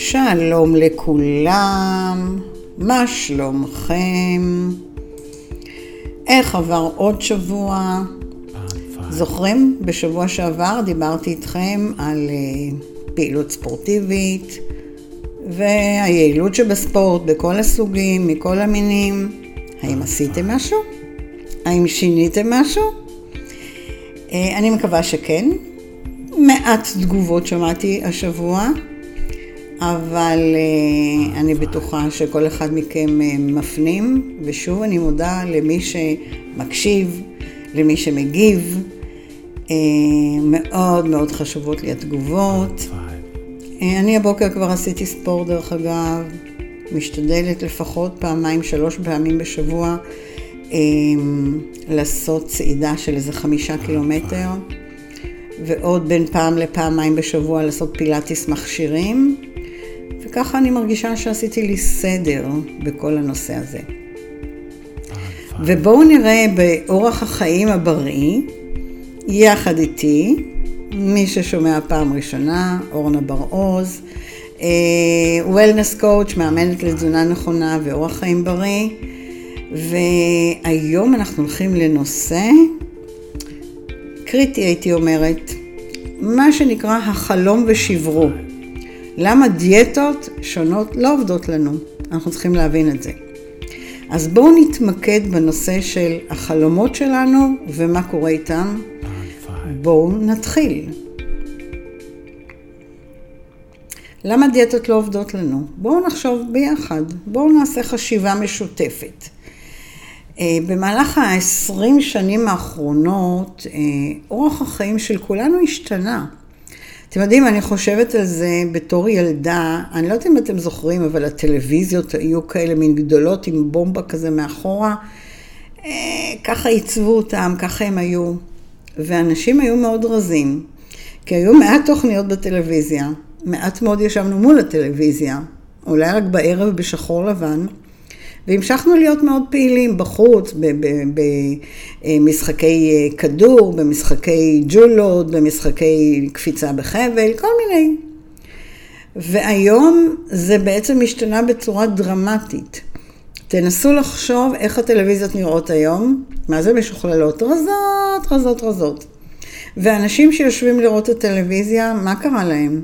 שלום לכולם, מה שלומכם? איך עבר עוד שבוע? זוכרים? בשבוע שעבר דיברתי איתכם על אה, פעילות ספורטיבית והיעילות שבספורט בכל הסוגים, מכל המינים. האם עשיתם משהו? האם שיניתם משהו? אה, אני מקווה שכן. מעט תגובות שמעתי השבוע. אבל uh, אני בטוחה שכל אחד מכם uh, מפנים, ושוב אני מודה למי שמקשיב, למי שמגיב. Uh, מאוד מאוד חשובות לי התגובות. אני הבוקר כבר עשיתי ספורט דרך אגב, משתדלת לפחות פעמיים, שלוש פעמים בשבוע לעשות צעידה של איזה חמישה קילומטר. ועוד בין פעם לפעמיים בשבוע לעשות פילאטיס מכשירים. וככה אני מרגישה שעשיתי לי סדר בכל הנושא הזה. ובואו נראה באורח החיים הבריא, יחד איתי, מי ששומע פעם ראשונה, אורנה בר-עוז, וולנס קואוץ', מאמנת לתזונה נכונה ואורח חיים בריא, והיום אנחנו הולכים לנושא קריטי הייתי אומרת, מה שנקרא החלום ושברו. למה דיאטות שונות לא עובדות לנו? אנחנו צריכים להבין את זה. אז בואו נתמקד בנושא של החלומות שלנו ומה קורה איתם. בואו נתחיל. למה דיאטות לא עובדות לנו? בואו נחשוב ביחד, בואו נעשה חשיבה משותפת. אה, במהלך ה-20 שנים האחרונות, אה, אורח החיים של כולנו השתנה. אתם יודעים, אני חושבת על זה בתור ילדה, אני לא יודעת אם אתם זוכרים, אבל הטלוויזיות היו כאלה מין גדולות עם בומבה כזה מאחורה. אה, ככה עיצבו אותם, ככה הם היו. ואנשים היו מאוד רזים, כי היו מעט תוכניות בטלוויזיה, מעט מאוד ישבנו מול הטלוויזיה, אולי רק בערב בשחור לבן. והמשכנו להיות מאוד פעילים בחוץ, במשחקי אה, כדור, במשחקי ג'ולות, במשחקי קפיצה בחבל, כל מיני. והיום זה בעצם השתנה בצורה דרמטית. תנסו לחשוב איך הטלוויזיות נראות היום, מה זה משוכללות? רזות, רזות, רזות. ואנשים שיושבים לראות את הטלוויזיה, מה קרה להם?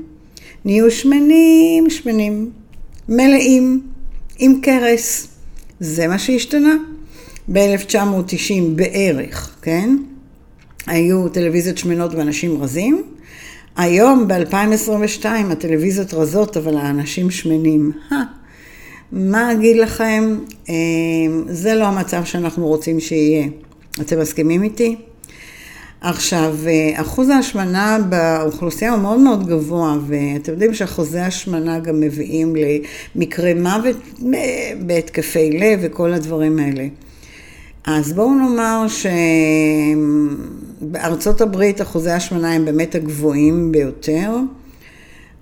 נהיו שמנים, שמנים, מלאים, עם קרס. זה מה שהשתנה. ב-1990 בערך, כן? היו טלוויזיות שמנות ואנשים רזים. היום, ב-2022, הטלוויזיות רזות, אבל האנשים שמנים. מה אגיד לכם? אה, זה לא המצב שאנחנו רוצים שיהיה. אתם מסכימים איתי? עכשיו, אה, אחוז ההשמנה באוכלוסייה הוא מאוד מאוד גבוה, ואתם יודעים שאחוזי ההשמנה גם מביאים למקרי מוות אה, בהתקפי לב וכל הדברים האלה. אז בואו נאמר שבארצות הברית אחוזי ההשמנה הם באמת הגבוהים ביותר,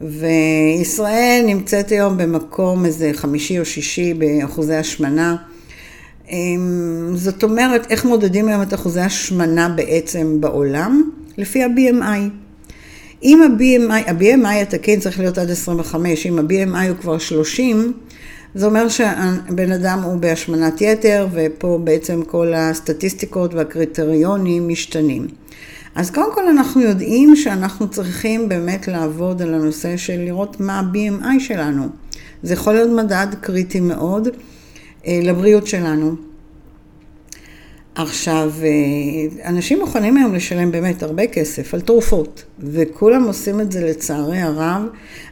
וישראל נמצאת היום במקום איזה חמישי או שישי באחוזי השמנה. אמ, זאת אומרת, איך מודדים היום את אחוזי השמנה בעצם בעולם? לפי ה-BMI. אם ה-BMI, ה-BMI התקין צריך להיות עד 25, אם ה-BMI הוא כבר 30, זה אומר שהבן אדם הוא בהשמנת יתר, ופה בעצם כל הסטטיסטיקות והקריטריונים משתנים. אז קודם כל אנחנו יודעים שאנחנו צריכים באמת לעבוד על הנושא של לראות מה ה-BMI שלנו. זה יכול להיות מדד קריטי מאוד. אה, לבריאות שלנו. עכשיו, אה, אנשים מוכנים היום לשלם באמת הרבה כסף על תרופות, וכולם עושים את זה לצערי הרב.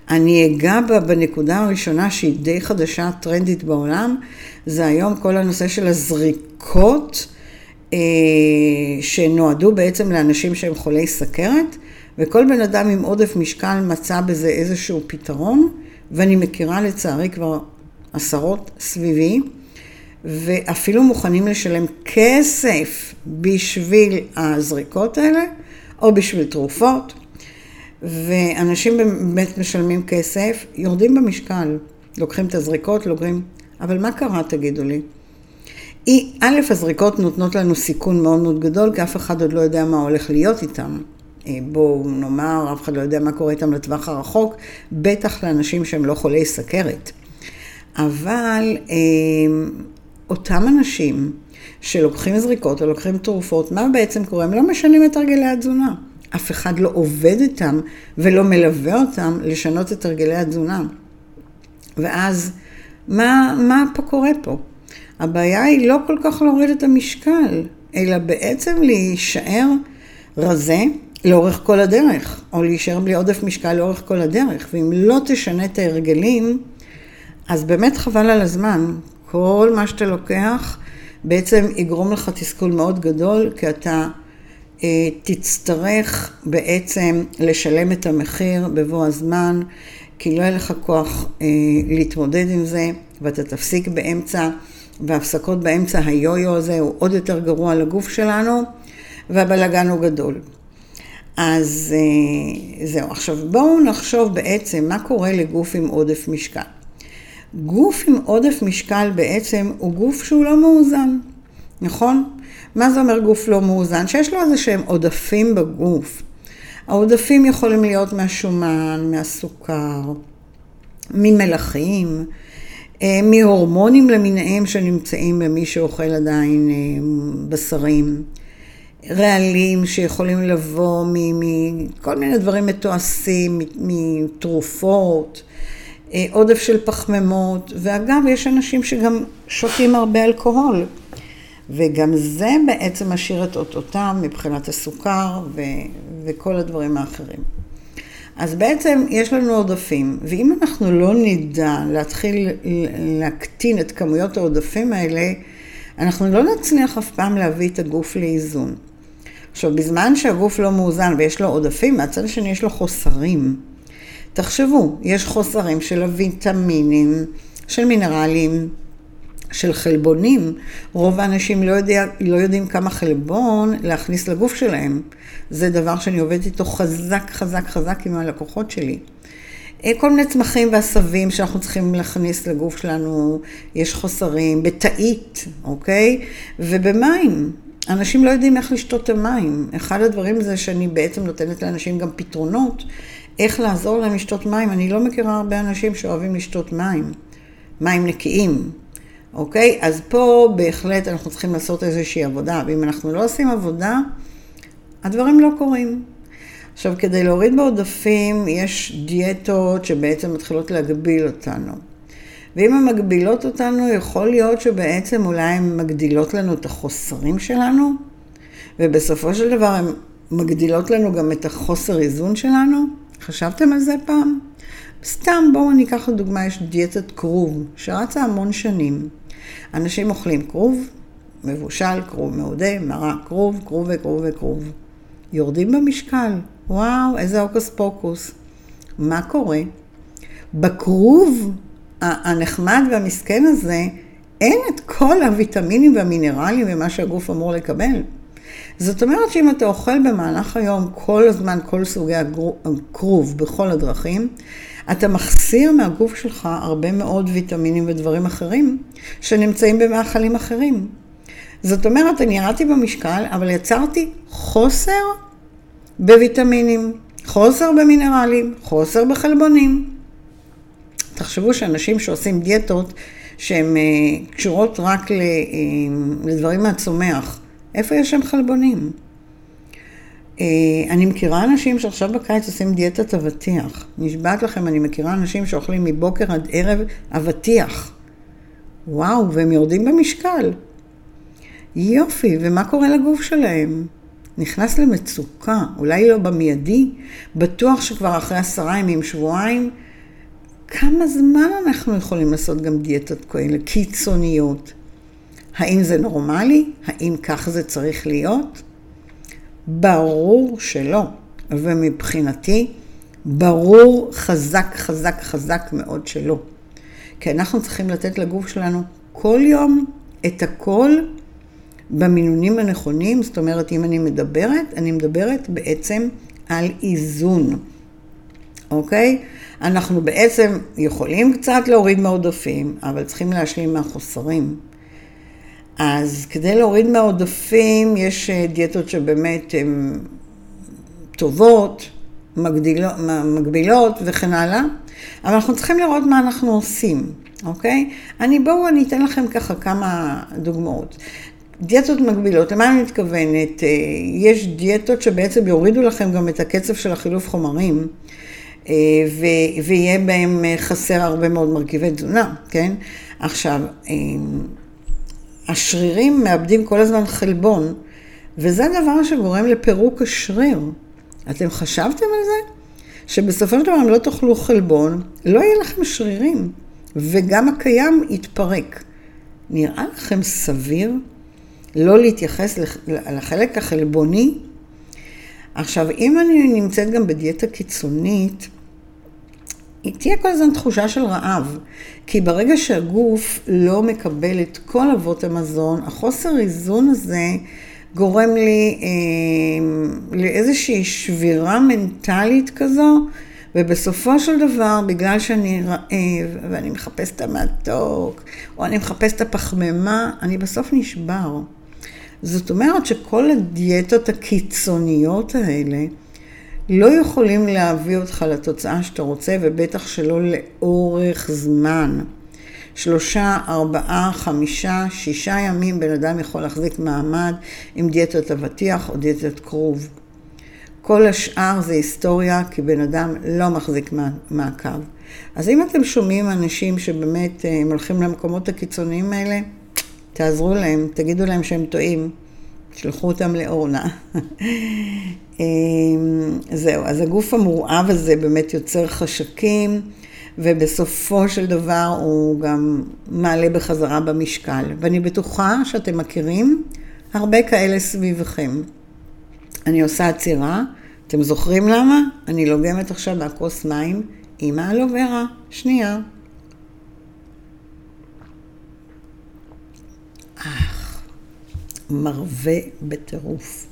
אני אגע בה בנקודה הראשונה שהיא די חדשה, טרנדית בעולם, זה היום כל הנושא של הזריקות, אה, שנועדו בעצם לאנשים שהם חולי סכרת, וכל בן אדם עם עודף משקל מצא בזה איזשהו פתרון, ואני מכירה לצערי כבר עשרות סביבי. ואפילו מוכנים לשלם כסף בשביל הזריקות האלה, או בשביל תרופות, ואנשים באמת משלמים כסף, יורדים במשקל, לוקחים את הזריקות, לוקחים, אבל מה קרה תגידו לי? א', הזריקות נותנות לנו סיכון מאוד מאוד גדול, כי אף אחד עוד לא יודע מה הולך להיות איתם. אה, בואו נאמר, אף אחד לא יודע מה קורה איתם לטווח הרחוק, בטח לאנשים שהם לא חולי סכרת. אבל אה, אותם אנשים שלוקחים זריקות או לוקחים תרופות, מה בעצם קורה? הם לא משנים את הרגלי התזונה. אף אחד לא עובד איתם ולא מלווה אותם לשנות את הרגלי התזונה. ואז, מה, מה פה קורה פה? הבעיה היא לא כל כך להוריד את המשקל, אלא בעצם להישאר רזה לאורך כל הדרך, או להישאר בלי עודף משקל לאורך כל הדרך. ואם לא תשנה את ההרגלים, אז באמת חבל על הזמן. כל מה שאתה לוקח בעצם יגרום לך תסכול מאוד גדול, כי אתה אה, תצטרך בעצם לשלם את המחיר בבוא הזמן, כי לא יהיה לך כוח אה, להתמודד עם זה, ואתה תפסיק באמצע, והפסקות באמצע היו-יו הזה הוא עוד יותר גרוע לגוף שלנו, והבלגן הוא גדול. אז אה, זהו. עכשיו בואו נחשוב בעצם מה קורה לגוף עם עודף משקל. גוף עם עודף משקל בעצם הוא גוף שהוא לא מאוזן, נכון? מה זה אומר גוף לא מאוזן? שיש לו איזה שהם עודפים בגוף. העודפים יכולים להיות מהשומן, מהסוכר, ממלחים, אה, מהורמונים למיניהם שנמצאים במי שאוכל עדיין אה, בשרים, רעלים שיכולים לבוא מכל מיני דברים מתועשים, מתרופות. אה, עודף של פחמימות, ואגב, יש אנשים שגם שותים הרבה אלכוהול, וגם זה בעצם משאיר את אותותם מבחינת הסוכר ו- וכל הדברים האחרים. אז בעצם יש לנו עודפים, ואם אנחנו לא נדע להתחיל להקטין את כמויות העודפים האלה, אנחנו לא נצליח אף פעם להביא את הגוף לאיזון. עכשיו, בזמן שהגוף לא מאוזן ויש לו עודפים, מהצד השני יש לו חוסרים. תחשבו, יש חוסרים של הוויטמינים, של מינרלים, של חלבונים. רוב האנשים לא, יודע, לא יודעים כמה חלבון להכניס לגוף שלהם. זה דבר שאני עובדת איתו חזק, חזק, חזק עם הלקוחות שלי. אה, כל מיני צמחים ועשבים שאנחנו צריכים להכניס לגוף שלנו, יש חוסרים, בתאית, אוקיי? ובמים. אנשים לא יודעים איך לשתות את המים. אחד הדברים זה שאני בעצם נותנת לאנשים גם פתרונות איך לעזור להם לשתות מים. אני לא מכירה הרבה אנשים שאוהבים לשתות מים, מים נקיים, אוקיי? אז פה בהחלט אנחנו צריכים לעשות איזושהי עבודה, ואם אנחנו לא עושים עבודה, הדברים לא קורים. עכשיו, כדי להוריד בעודפים, יש דיאטות שבעצם מתחילות להגביל אותנו. ואם הן מגבילות אותנו, יכול להיות שבעצם אולי הן מגדילות לנו את החוסרים שלנו, ובסופו של דבר הן מגדילות לנו גם את החוסר איזון שלנו. חשבתם על זה פעם? סתם, בואו ניקח לדוגמה, יש דיאטת כרוב, שרצה המון שנים. אנשים אוכלים כרוב, מבושל, כרוב מעודה, מרק כרוב, כרוב וכרוב וכרוב. יורדים במשקל, וואו, איזה הוקוס פוקוס. מה קורה? בכרוב הנחמד והמסכן הזה, אין את כל הוויטמינים והמינרלים ומה שהגוף אמור לקבל. זאת אומרת שאם אתה אוכל במהלך היום כל הזמן כל סוגי הכרוב בכל הדרכים, אתה מחסיר מהגוף שלך הרבה מאוד ויטמינים ודברים אחרים שנמצאים במאכלים אחרים. זאת אומרת, אני ירדתי במשקל, אבל יצרתי חוסר בוויטמינים, חוסר במינרלים, חוסר בחלבונים. תחשבו שאנשים שעושים דיאטות שהן אה, קשורות רק אה, לדברים מהצומח, איפה יש שם חלבונים? אה, אני מכירה אנשים שעכשיו בקיץ עושים דיאטת אבטיח. נשבעת לכם, אני מכירה אנשים שאוכלים מבוקר עד ערב אבטיח. וואו, והם יורדים במשקל. יופי, ומה קורה לגוף שלהם? נכנס למצוקה, אולי לא במיידי, בטוח שכבר אחרי עשרה ימים, שבועיים, כמה זמן אנחנו יכולים לעשות גם דיאטות כאלה קיצוניות? האם זה נורמלי? האם כך זה צריך להיות? ברור שלא. ומבחינתי, ברור חזק, חזק, חזק מאוד שלא. כי אנחנו צריכים לתת לגוף שלנו כל יום את הכל במינונים הנכונים. זאת אומרת, אם אני מדברת, אני מדברת בעצם על איזון, אוקיי? אנחנו בעצם יכולים קצת להוריד מעודפים, אבל צריכים להשלים מהחוסרים. אז כדי להוריד מהעודפים, יש אה, דיאטות שבאמת הן טובות, מגדילות, מגבילות וכן הלאה, אבל אנחנו צריכים לראות מה אנחנו עושים, אוקיי? אני, בואו אני אתן לכם ככה כמה דוגמאות. דיאטות מגבילות, למה אני מתכוונת? אה, יש דיאטות שבעצם יורידו לכם גם את הקצב של החילוף חומרים, אה, ויהיה בהם חסר הרבה מאוד מרכיבי תזונה, כן? עכשיו, השרירים מאבדים כל הזמן חלבון, וזה הדבר שגורם לפירוק השריר. אתם חשבתם על זה? שבסופו של דבר אם לא תאכלו חלבון, לא יהיה לכם שרירים, וגם הקיים יתפרק. נראה לכם סביר לא להתייחס לחלק החלבוני? עכשיו, אם אני נמצאת גם בדיאטה קיצונית, תהיה כל הזמן תחושה של רעב, כי ברגע שהגוף לא מקבל את כל אבות המזון, החוסר איזון הזה גורם לי אה, לאיזושהי שבירה מנטלית כזו, ובסופו של דבר, בגלל שאני רעב, ואני מחפש את המתוק, או אני מחפש את הפחמימה, אני בסוף נשבר. זאת אומרת שכל הדיאטות הקיצוניות האלה, לא יכולים להביא אותך לתוצאה שאתה רוצה, ובטח שלא לאורך זמן. שלושה, ארבעה, חמישה, שישה ימים בן אדם יכול להחזיק מעמד עם דיאטת אבטיח או דיאטת כרוב. כל השאר זה היסטוריה, כי בן אדם לא מחזיק מעקב. אז אם אתם שומעים אנשים שבאמת אה, הם הולכים למקומות הקיצוניים האלה, תעזרו להם, תגידו להם שהם טועים, שלחו אותם לאורנה. אה, זהו, אז הגוף המורעב הזה באמת יוצר חשקים. ובסופו של דבר הוא גם מעלה בחזרה במשקל. ואני בטוחה שאתם מכירים הרבה כאלה סביבכם. אני עושה עצירה, אתם זוכרים למה? אני לוגמת עכשיו מהכוס מים עם האלוברה. שנייה. אך, מרווה בטירוף.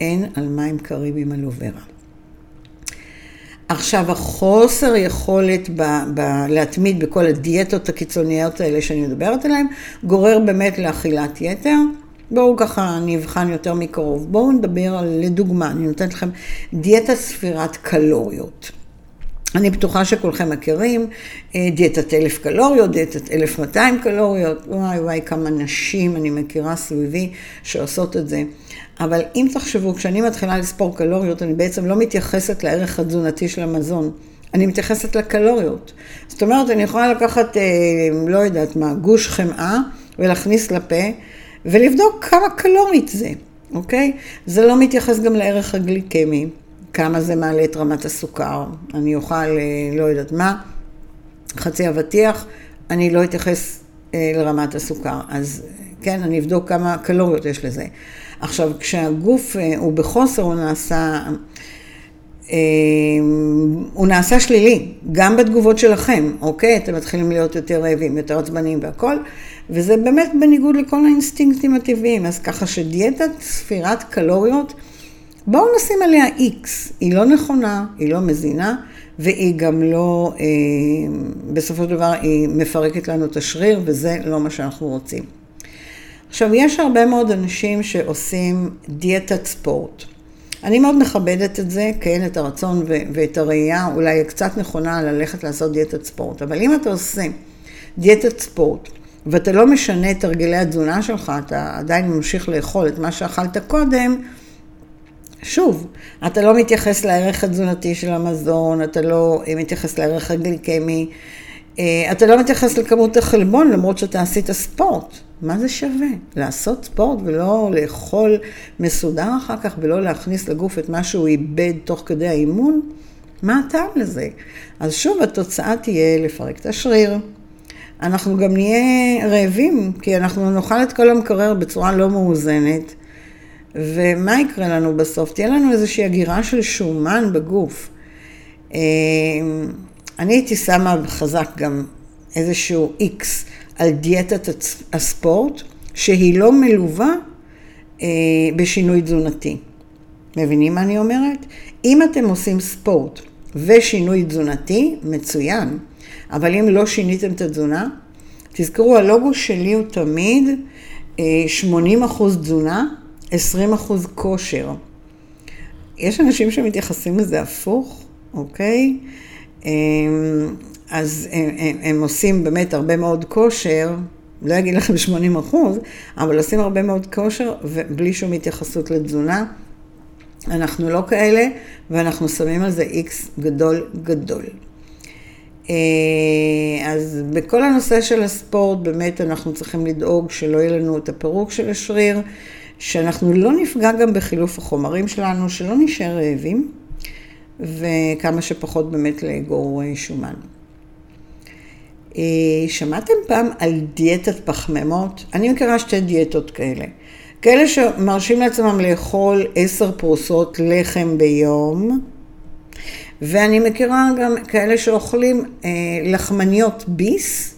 אין על מים קרים עם אלוברה. עכשיו, החוסר יכולת ב, ב, להתמיד בכל הדיאטות הקיצוניות האלה שאני מדברת עליהן, גורר באמת לאכילת יתר. בואו ככה נבחן יותר מקרוב. בואו נדבר על, לדוגמה, אני נותנת לכם דיאטה ספירת קלוריות. אני בטוחה שכולכם מכירים, אה, דיאטת אלף קלוריות, דיאטת אלף מאתיים קלוריות, וואי וואי כמה נשים אני מכירה סביבי שעושות את זה. אבל אם תחשבו, כשאני מתחילה לספור קלוריות, אני בעצם לא מתייחסת לערך התזונתי של המזון. אני מתייחסת לקלוריות. זאת אומרת, אני יכולה לקחת, אה, לא יודעת מה, גוש חמאה ולהכניס לפה ולבדוק כמה קלורית זה, אוקיי? זה לא מתייחס גם לערך הגליקמי, כמה זה מעלה את רמת הסוכר. אני אוכל, אה, לא יודעת מה, חצי אבטיח, אני לא אתייחס אה, לרמת הסוכר. אז כן, אני אבדוק כמה קלוריות יש לזה. עכשיו, כשהגוף אה, הוא בחוסר, הוא נעשה, הוא נעשה שלילי, גם בתגובות שלכם, אוקיי? אתם מתחילים להיות יותר רעבים, יותר עצבניים והכל, וזה באמת בניגוד לכל האינסטינקטים הטבעיים. אז ככה שדיאטת ספירת קלוריות, בואו נשים עליה איקס. היא לא נכונה, היא לא מזינה, והיא גם לא, אה, בסופו של דבר, היא מפרקת לנו את השריר, וזה לא מה שאנחנו רוצים. עכשיו, יש הרבה מאוד אנשים שעושים דיאטת ספורט. אני מאוד מכבדת את זה, כן, את הרצון ואת הראייה, אולי קצת נכונה ללכת לעשות דיאטת ספורט, אבל אם אתה עושה דיאטת ספורט, ואתה לא משנה את הרגלי התזונה שלך, אתה עדיין ממשיך לאכול את מה שאכלת קודם, שוב, אתה לא מתייחס לערך התזונתי של המזון, אתה לא מתייחס לערך הגליקמי, אה, אתה לא מתייחס לכמות החלבון למרות שאתה עשית ספורט. מה זה שווה? לעשות ספורט ולא לאכול מסודר אחר כך ולא להכניס לגוף את מה שהוא איבד תוך כדי האימון? מה הטעם לזה? אז שוב, התוצאה תהיה לפרק את השריר. אנחנו גם נהיה רעבים, כי אנחנו נאכל את כל המקרר בצורה לא מאוזנת. ומה יקרה לנו בסוף? תהיה לנו איזושהי הגירה של שומן בגוף. אה, אני הייתי שמה חזק גם איזשהו איקס על דיאטת הספורט, שהיא לא מלווה אה, בשינוי תזונתי. מבינים מה אני אומרת? אם אתם עושים ספורט ושינוי תזונתי, מצוין. אבל אם לא שיניתם את התזונה, תזכרו, הלוגו שלי הוא תמיד 80 אה, אחוז תזונה, 20 אחוז כושר. יש אנשים שמתייחסים לזה הפוך, אוקיי? אמ, אז הם, הם, הם עושים באמת הרבה מאוד כושר, לא אגיד לכם 80 אחוז, אבל עושים הרבה מאוד כושר ובלי שום התייחסות לתזונה. אנחנו לא כאלה, ואנחנו שמים על זה איקס גדול גדול. אה, אז בכל הנושא של הספורט, באמת אנחנו צריכים לדאוג שלא יהיה לנו את הפירוק של השריר, שאנחנו לא נפגע גם בחילוף החומרים שלנו, שלא נשאר רעבים, וכמה שפחות באמת לאגור אה, שומן. אה, שמעתם פעם על דיאטת פחמימות? אני מכירה שתי דיאטות כאלה. כאלה שמרשים לעצמם לאכול עשר פרוסות לחם ביום, ואני מכירה גם כאלה שאוכלים אה, לחמניות ביס,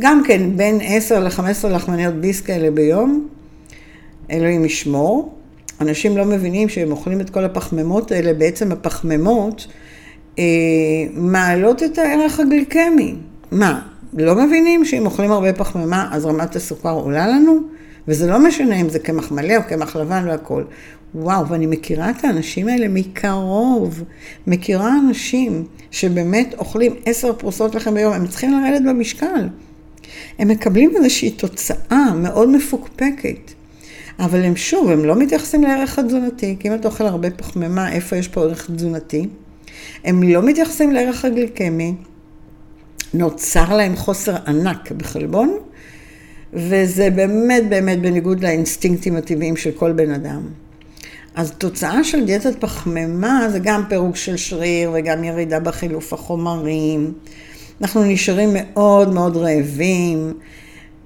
גם כן בין עשר לחמש עשרה לחמניות ביס כאלה ביום, אלוהים ישמור. אנשים לא מבינים שהם אוכלים את כל הפחמימות האלה, בעצם הפחמימות אה, מעלות את הערך הגליקמי. מה, לא מבינים שאם אוכלים הרבה פחמימה אז רמת הסוכר עולה לנו? וזה לא משנה אם זה קמח מלא או קמח לבן והכול. וואו, ואני מכירה את האנשים האלה מקרוב. מכירה אנשים שבאמת אוכלים עשר פרוסות לחם ביום, הם צריכים לרדת במשקל. הם מקבלים איזושהי תוצאה מאוד מפוקפקת. אבל הם שוב, הם לא מתייחסים לערך התזונתי, כי אם אתה אוכל הרבה פחמימה, איפה יש פה ערך תזונתי? הם לא מתייחסים לערך הגליקמי, נוצר להם חוסר ענק בחלבון, וזה באמת באמת בניגוד לאינסטינקטים הטבעיים של כל בן אדם. אז תוצאה של דיאטת פחמימה זה גם פירוק של שריר וגם ירידה בחילוף החומרים. אנחנו נשארים מאוד מאוד רעבים.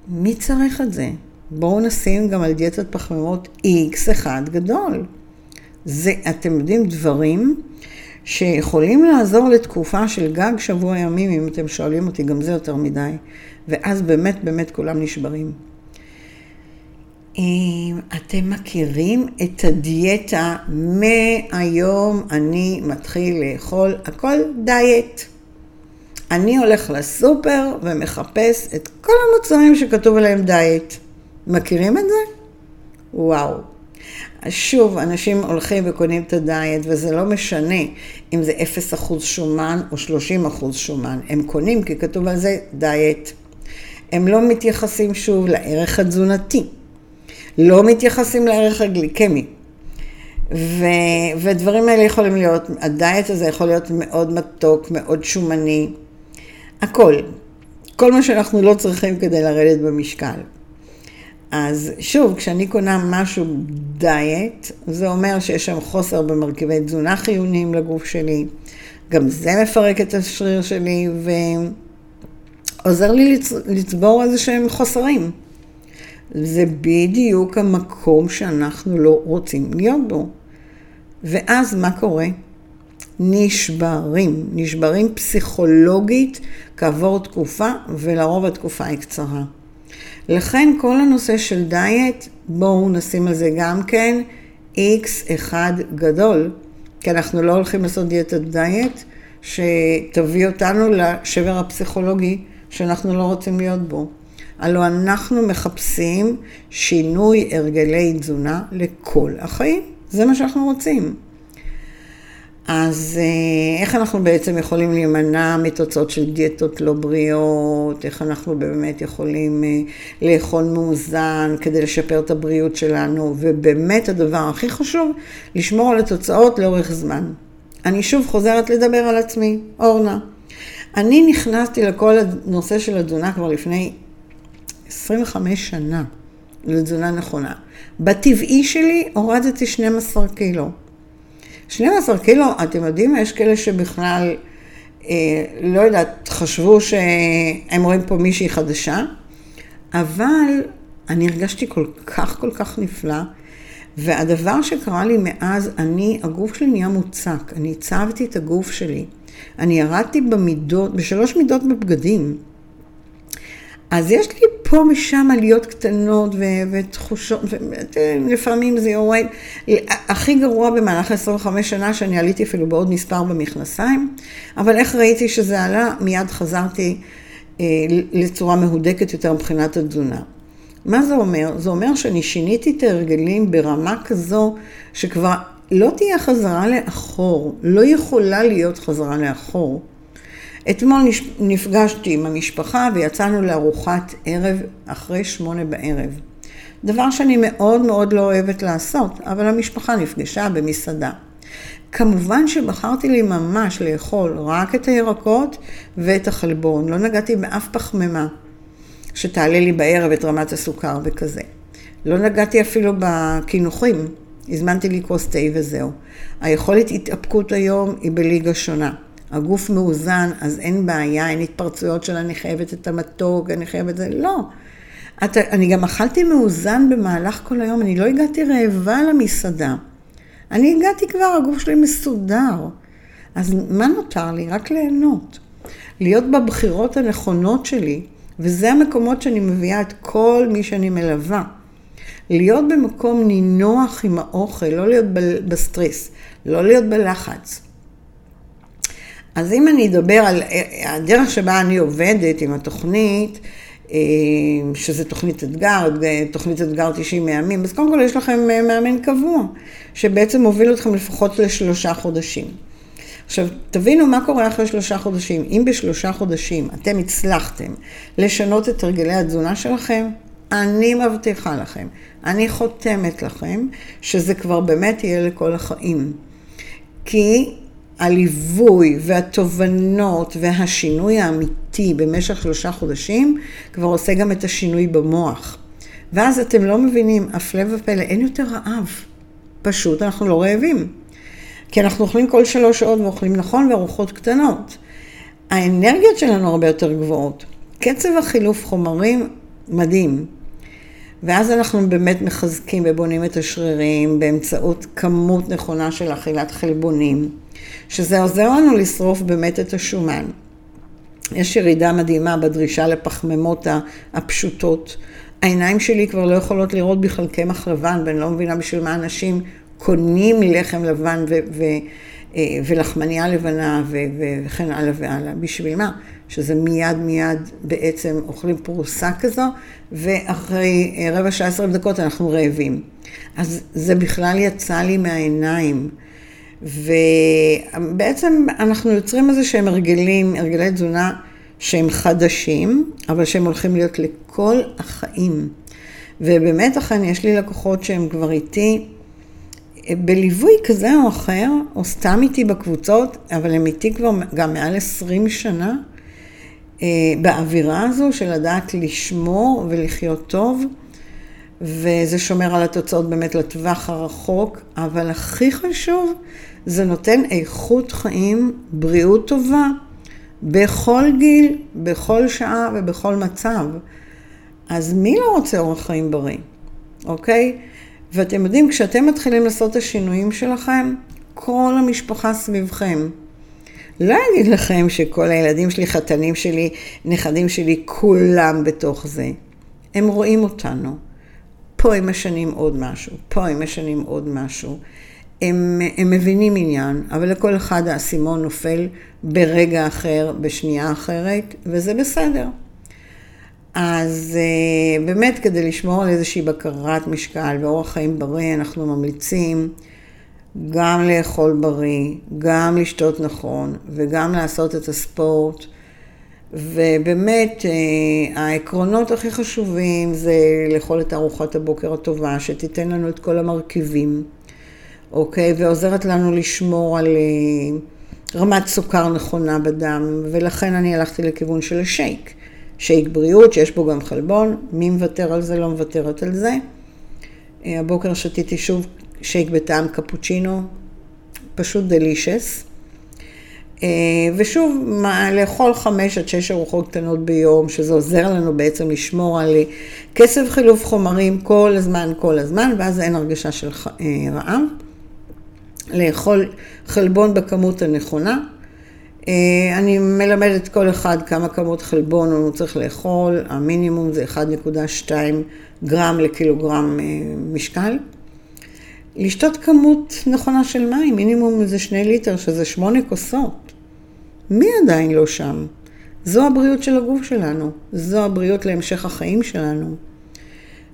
מי צריך את זה? בואו נשים גם על דיאטת פחמימות X אחד גדול. זה, אתם יודעים, דברים שיכולים לעזור לתקופה של גג שבוע ימים, אם אתם שואלים אותי, גם זה יותר מדי. ואז באמת באמת כולם נשברים. אתם מכירים את הדיאטה מהיום אני מתחיל לאכול הכל דיאט. אני הולך לסופר ומחפש את כל המוצרים שכתוב עליהם דיאט. מכירים את זה? וואו. שוב, אנשים הולכים וקונים את הדיאט, וזה לא משנה אם זה 0% שומן או 30% שומן. הם קונים כי כתוב על זה דיאט. הם לא מתייחסים שוב לערך התזונתי, לא מתייחסים לערך הגליקמי. ו, ודברים האלה יכולים להיות, הדיאט הזה יכול להיות מאוד מתוק, מאוד שומני, הכל. כל מה שאנחנו לא צריכים כדי לרדת במשקל. אז שוב, כשאני קונה משהו דיאט, זה אומר שיש שם חוסר במרכיבי תזונה חיוניים לגוף שלי. גם זה מפרק את השריר שלי, ו... עוזר לי לצבור איזה שהם חוסרים. זה בדיוק המקום שאנחנו לא רוצים להיות בו. ואז מה קורה? נשברים, נשברים פסיכולוגית כעבור תקופה, ולרוב התקופה היא קצרה. לכן כל הנושא של דיאט, בואו נשים על זה גם כן איקס אחד גדול, כי אנחנו לא הולכים לעשות דיאטת דיאט שתביא אותנו לשבר הפסיכולוגי שאנחנו לא רוצים להיות בו. הלוא אנחנו מחפשים שינוי הרגלי תזונה לכל החיים. זה מה שאנחנו רוצים. אז אה, איך אנחנו בעצם יכולים להימנע מתוצאות של דיאטות לא בריאות? איך אנחנו באמת יכולים אה, לאכול מאוזן כדי לשפר את הבריאות שלנו? ובאמת הדבר הכי חשוב, לשמור על התוצאות לאורך זמן. אני שוב חוזרת לדבר על עצמי, אורנה. אני נכנסתי לכל הנושא של התזונה כבר לפני 25 שנה, לתזונה נכונה. בטבעי שלי הורדתי 12 קילו. 12 קילו, אתם יודעים, יש כאלה שבכלל, אה, לא יודעת, חשבו שהם רואים פה מישהי חדשה, אבל אני הרגשתי כל כך כל כך נפלא, והדבר שקרה לי מאז, אני, הגוף שלי נהיה מוצק, אני הצבתי את הגוף שלי. אני ירדתי במידות, בשלוש מידות בבגדים. אז יש לי פה ושם עליות קטנות ו- ותחושות, ולפעמים זה יורד. הכי גרוע במהלך 25 שנה שאני עליתי אפילו בעוד מספר במכנסיים, אבל איך ראיתי שזה עלה, מיד חזרתי אה, לצורה מהודקת יותר מבחינת התזונה. מה זה אומר? זה אומר שאני שיניתי את ההרגלים ברמה כזו שכבר לא תהיה חזרה לאחור, לא יכולה להיות חזרה לאחור. אתמול נפגשתי עם המשפחה ויצאנו לארוחת ערב אחרי שמונה בערב. דבר שאני מאוד מאוד לא אוהבת לעשות, אבל המשפחה נפגשה במסעדה. כמובן שבחרתי לי ממש לאכול רק את הירקות ואת החלבון, לא נגעתי באף פחמימה שתעלה לי בערב את רמת הסוכר וכזה. לא נגעתי אפילו בקינוחים, הזמנתי לי כוס תה וזהו. היכולת התאפקות היום היא בליגה שונה. הגוף מאוזן, אז אין בעיה, אין התפרצויות של אני חייבת את המתוק, אני חייבת את זה, לא. את, אני גם אכלתי מאוזן במהלך כל היום, אני לא הגעתי רעבה למסעדה. אני הגעתי כבר, הגוף שלי מסודר. אז מה נותר לי? רק ליהנות. להיות בבחירות הנכונות שלי, וזה המקומות שאני מביאה את כל מי שאני מלווה. להיות במקום נינוח עם האוכל, לא להיות בסטרס, לא להיות בלחץ. אז אם אני אדבר על אה, הדרך שבה אני עובדת עם התוכנית, אה, שזה תוכנית אתגר, תוכנית אתגר 90 ימים, אז קודם כל יש לכם אה, מאמן קבוע, שבעצם מוביל אתכם לפחות לשלושה חודשים. עכשיו, תבינו מה קורה אחרי שלושה חודשים. אם בשלושה חודשים אתם הצלחתם לשנות את הרגלי התזונה שלכם, אני מבטיחה לכם, אני חותמת לכם, שזה כבר באמת יהיה לכל החיים. כי הליווי והתובנות והשינוי האמיתי במשך שלושה חודשים כבר עושה גם את השינוי במוח. ואז אתם לא מבינים, הפלא ופלא, אין יותר רעב. פשוט אנחנו לא רעבים. כי אנחנו אוכלים כל שלוש שעות ואוכלים נכון וארוחות קטנות. האנרגיות שלנו הרבה יותר גבוהות. קצב החילוף חומרים מדהים. ואז אנחנו באמת מחזקים ובונים את השרירים באמצעות כמות נכונה של אכילת חלבונים. שזה עוזר לנו לשרוף באמת את השומן. יש ירידה מדהימה בדרישה לפחמימות הפשוטות. העיניים שלי כבר לא יכולות לראות בכלל קמח לבן, ואני לא מבינה בשביל מה אנשים קונים לחם לבן ו- ו- אה, ולחמניה לבנה ו- וכן הלאה והלאה. בשביל מה? שזה מיד מיד בעצם אוכלים פרוסה כזו, ואחרי אה, רבע שעה עשרה דקות אנחנו רעבים. אז זה בכלל יצא לי מהעיניים. ובעצם אנחנו יוצרים איזה שהם הרגלים, הרגלי תזונה שהם חדשים, אבל שהם הולכים להיות לכל החיים. ובאמת אכן יש לי לקוחות שהם כבר איתי בליווי כזה או אחר, או סתם איתי בקבוצות, אבל הם איתי כבר גם מעל 20 שנה, באווירה הזו של לדעת לשמור ולחיות טוב. וזה שומר על התוצאות באמת לטווח הרחוק, אבל הכי חשוב, זה נותן איכות חיים, בריאות טובה, בכל גיל, בכל שעה ובכל מצב. אז מי לא רוצה אורח חיים בריא, אוקיי? ואתם יודעים, כשאתם מתחילים לעשות את השינויים שלכם, כל המשפחה סביבכם. לא אגיד לכם שכל הילדים שלי, חתנים שלי, נכדים שלי, כולם בתוך זה. הם רואים אותנו. פה הם משנים עוד משהו, פה הם משנים עוד משהו. הם, הם מבינים עניין, אבל לכל אחד האסימון נופל ברגע אחר, בשנייה אחרת, וזה בסדר. אז אה, באמת כדי לשמור על איזושהי בקרת משקל ואורח חיים בריא, אנחנו ממליצים גם לאכול בריא, גם לשתות נכון וגם לעשות את הספורט. ובאמת, אה, העקרונות הכי חשובים זה לאכול את ארוחת הבוקר הטובה, שתיתן לנו את כל המרכיבים, אוקיי? ועוזרת לנו לשמור על אה, רמת סוכר נכונה בדם, ולכן אני הלכתי לכיוון של השייק. שייק בריאות, שיש בו גם חלבון, מי מוותר על זה? לא מוותרת על זה. אה, הבוקר שתיתי שוב שייק בטעם קפוצ'ינו, פשוט דלישס. אה, ושוב, לאכול חמש עד שש ארוחות קטנות ביום, שזה עוזר לנו בעצם לשמור על קצב חילוף חומרים כל הזמן, כל הזמן, ואז אין הרגשה של אה, רעב. לאכול חלבון בכמות הנכונה. אה, אני מלמדת כל אחד כמה כמות חלבון הוא צריך לאכול, המינימום זה 1.2 גרם לקילוגרם משקל. לשתות כמות נכונה של מים, מינימום זה שני ליטר, שזה שמונה כוסות. מי עדיין לא שם? זו הבריאות של הגוף שלנו, זו הבריאות להמשך החיים שלנו.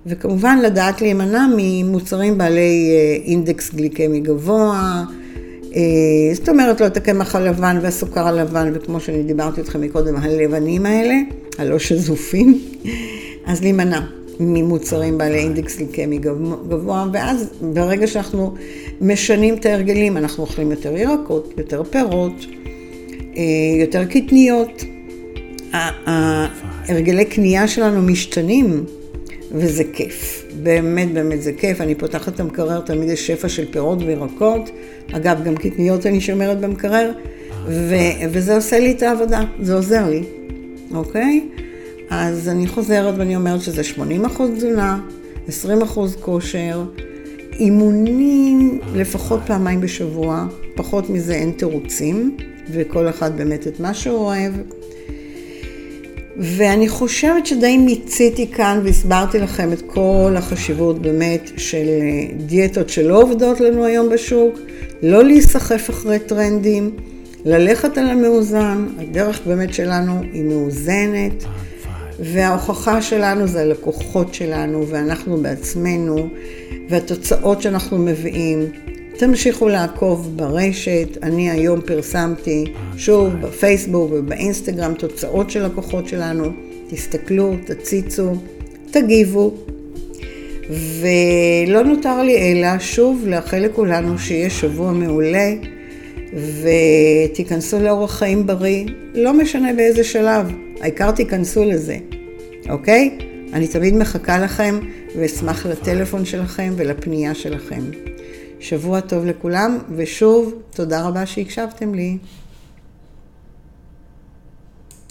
וכמובן לדעת להימנע ממוצרים בעלי אה, אינדקס גליקמי גבוה, אה, זאת אומרת לא את הקמח הלבן והסוכר הלבן, וכמו שאני דיברתי איתכם מקודם, הלבנים האלה, הלא שזופים, אז להימנע ממוצרים בעלי אינדקס גליקמי גבוה, ואז ברגע שאנחנו משנים את ההרגלים, אנחנו אוכלים יותר ירקות, יותר פירות, אה, יותר קטניות. הרגלי קנייה שלנו משתנים, וזה כיף. באמת באמת זה כיף. אני פותחת את המקרר, תמיד יש שפע של פירות וירקות. אגב, גם קטניות אני שומרת במקרר, ו- וזה עושה לי את העבודה, זה עוזר לי, אוקיי? אז אני חוזרת ואני אומרת שזה 80 אחוז תזונה, 20 אחוז כושר, אימונים לפחות פעמיים בשבוע, פחות מזה אין תירוצים, וכל אחד באמת את מה שהוא אוהב. ואני חושבת שדי מיציתי כאן והסברתי לכם את כל החשיבות באמת של דיאטות שלא עובדות לנו היום בשוק, לא להיסחף אחרי טרנדים, ללכת על המאוזן, הדרך באמת שלנו היא מאוזנת, וההוכחה שלנו זה הלקוחות שלנו ואנחנו בעצמנו, והתוצאות שאנחנו מביאים. תמשיכו לעקוב ברשת, אני היום פרסמתי שוב בפייסבוק ובאינסטגרם תוצאות של לקוחות שלנו, תסתכלו, תציצו, תגיבו. ולא נותר לי אלא שוב לאחל לכולנו שיהיה שבוע מעולה ותיכנסו לאורח חיים בריא, לא משנה באיזה שלב, העיקר תיכנסו לזה, אוקיי? אני תמיד מחכה לכם ואשמח לטלפון שלכם ולפנייה שלכם. שבוע טוב לכולם, ושוב, תודה רבה שהקשבתם לי.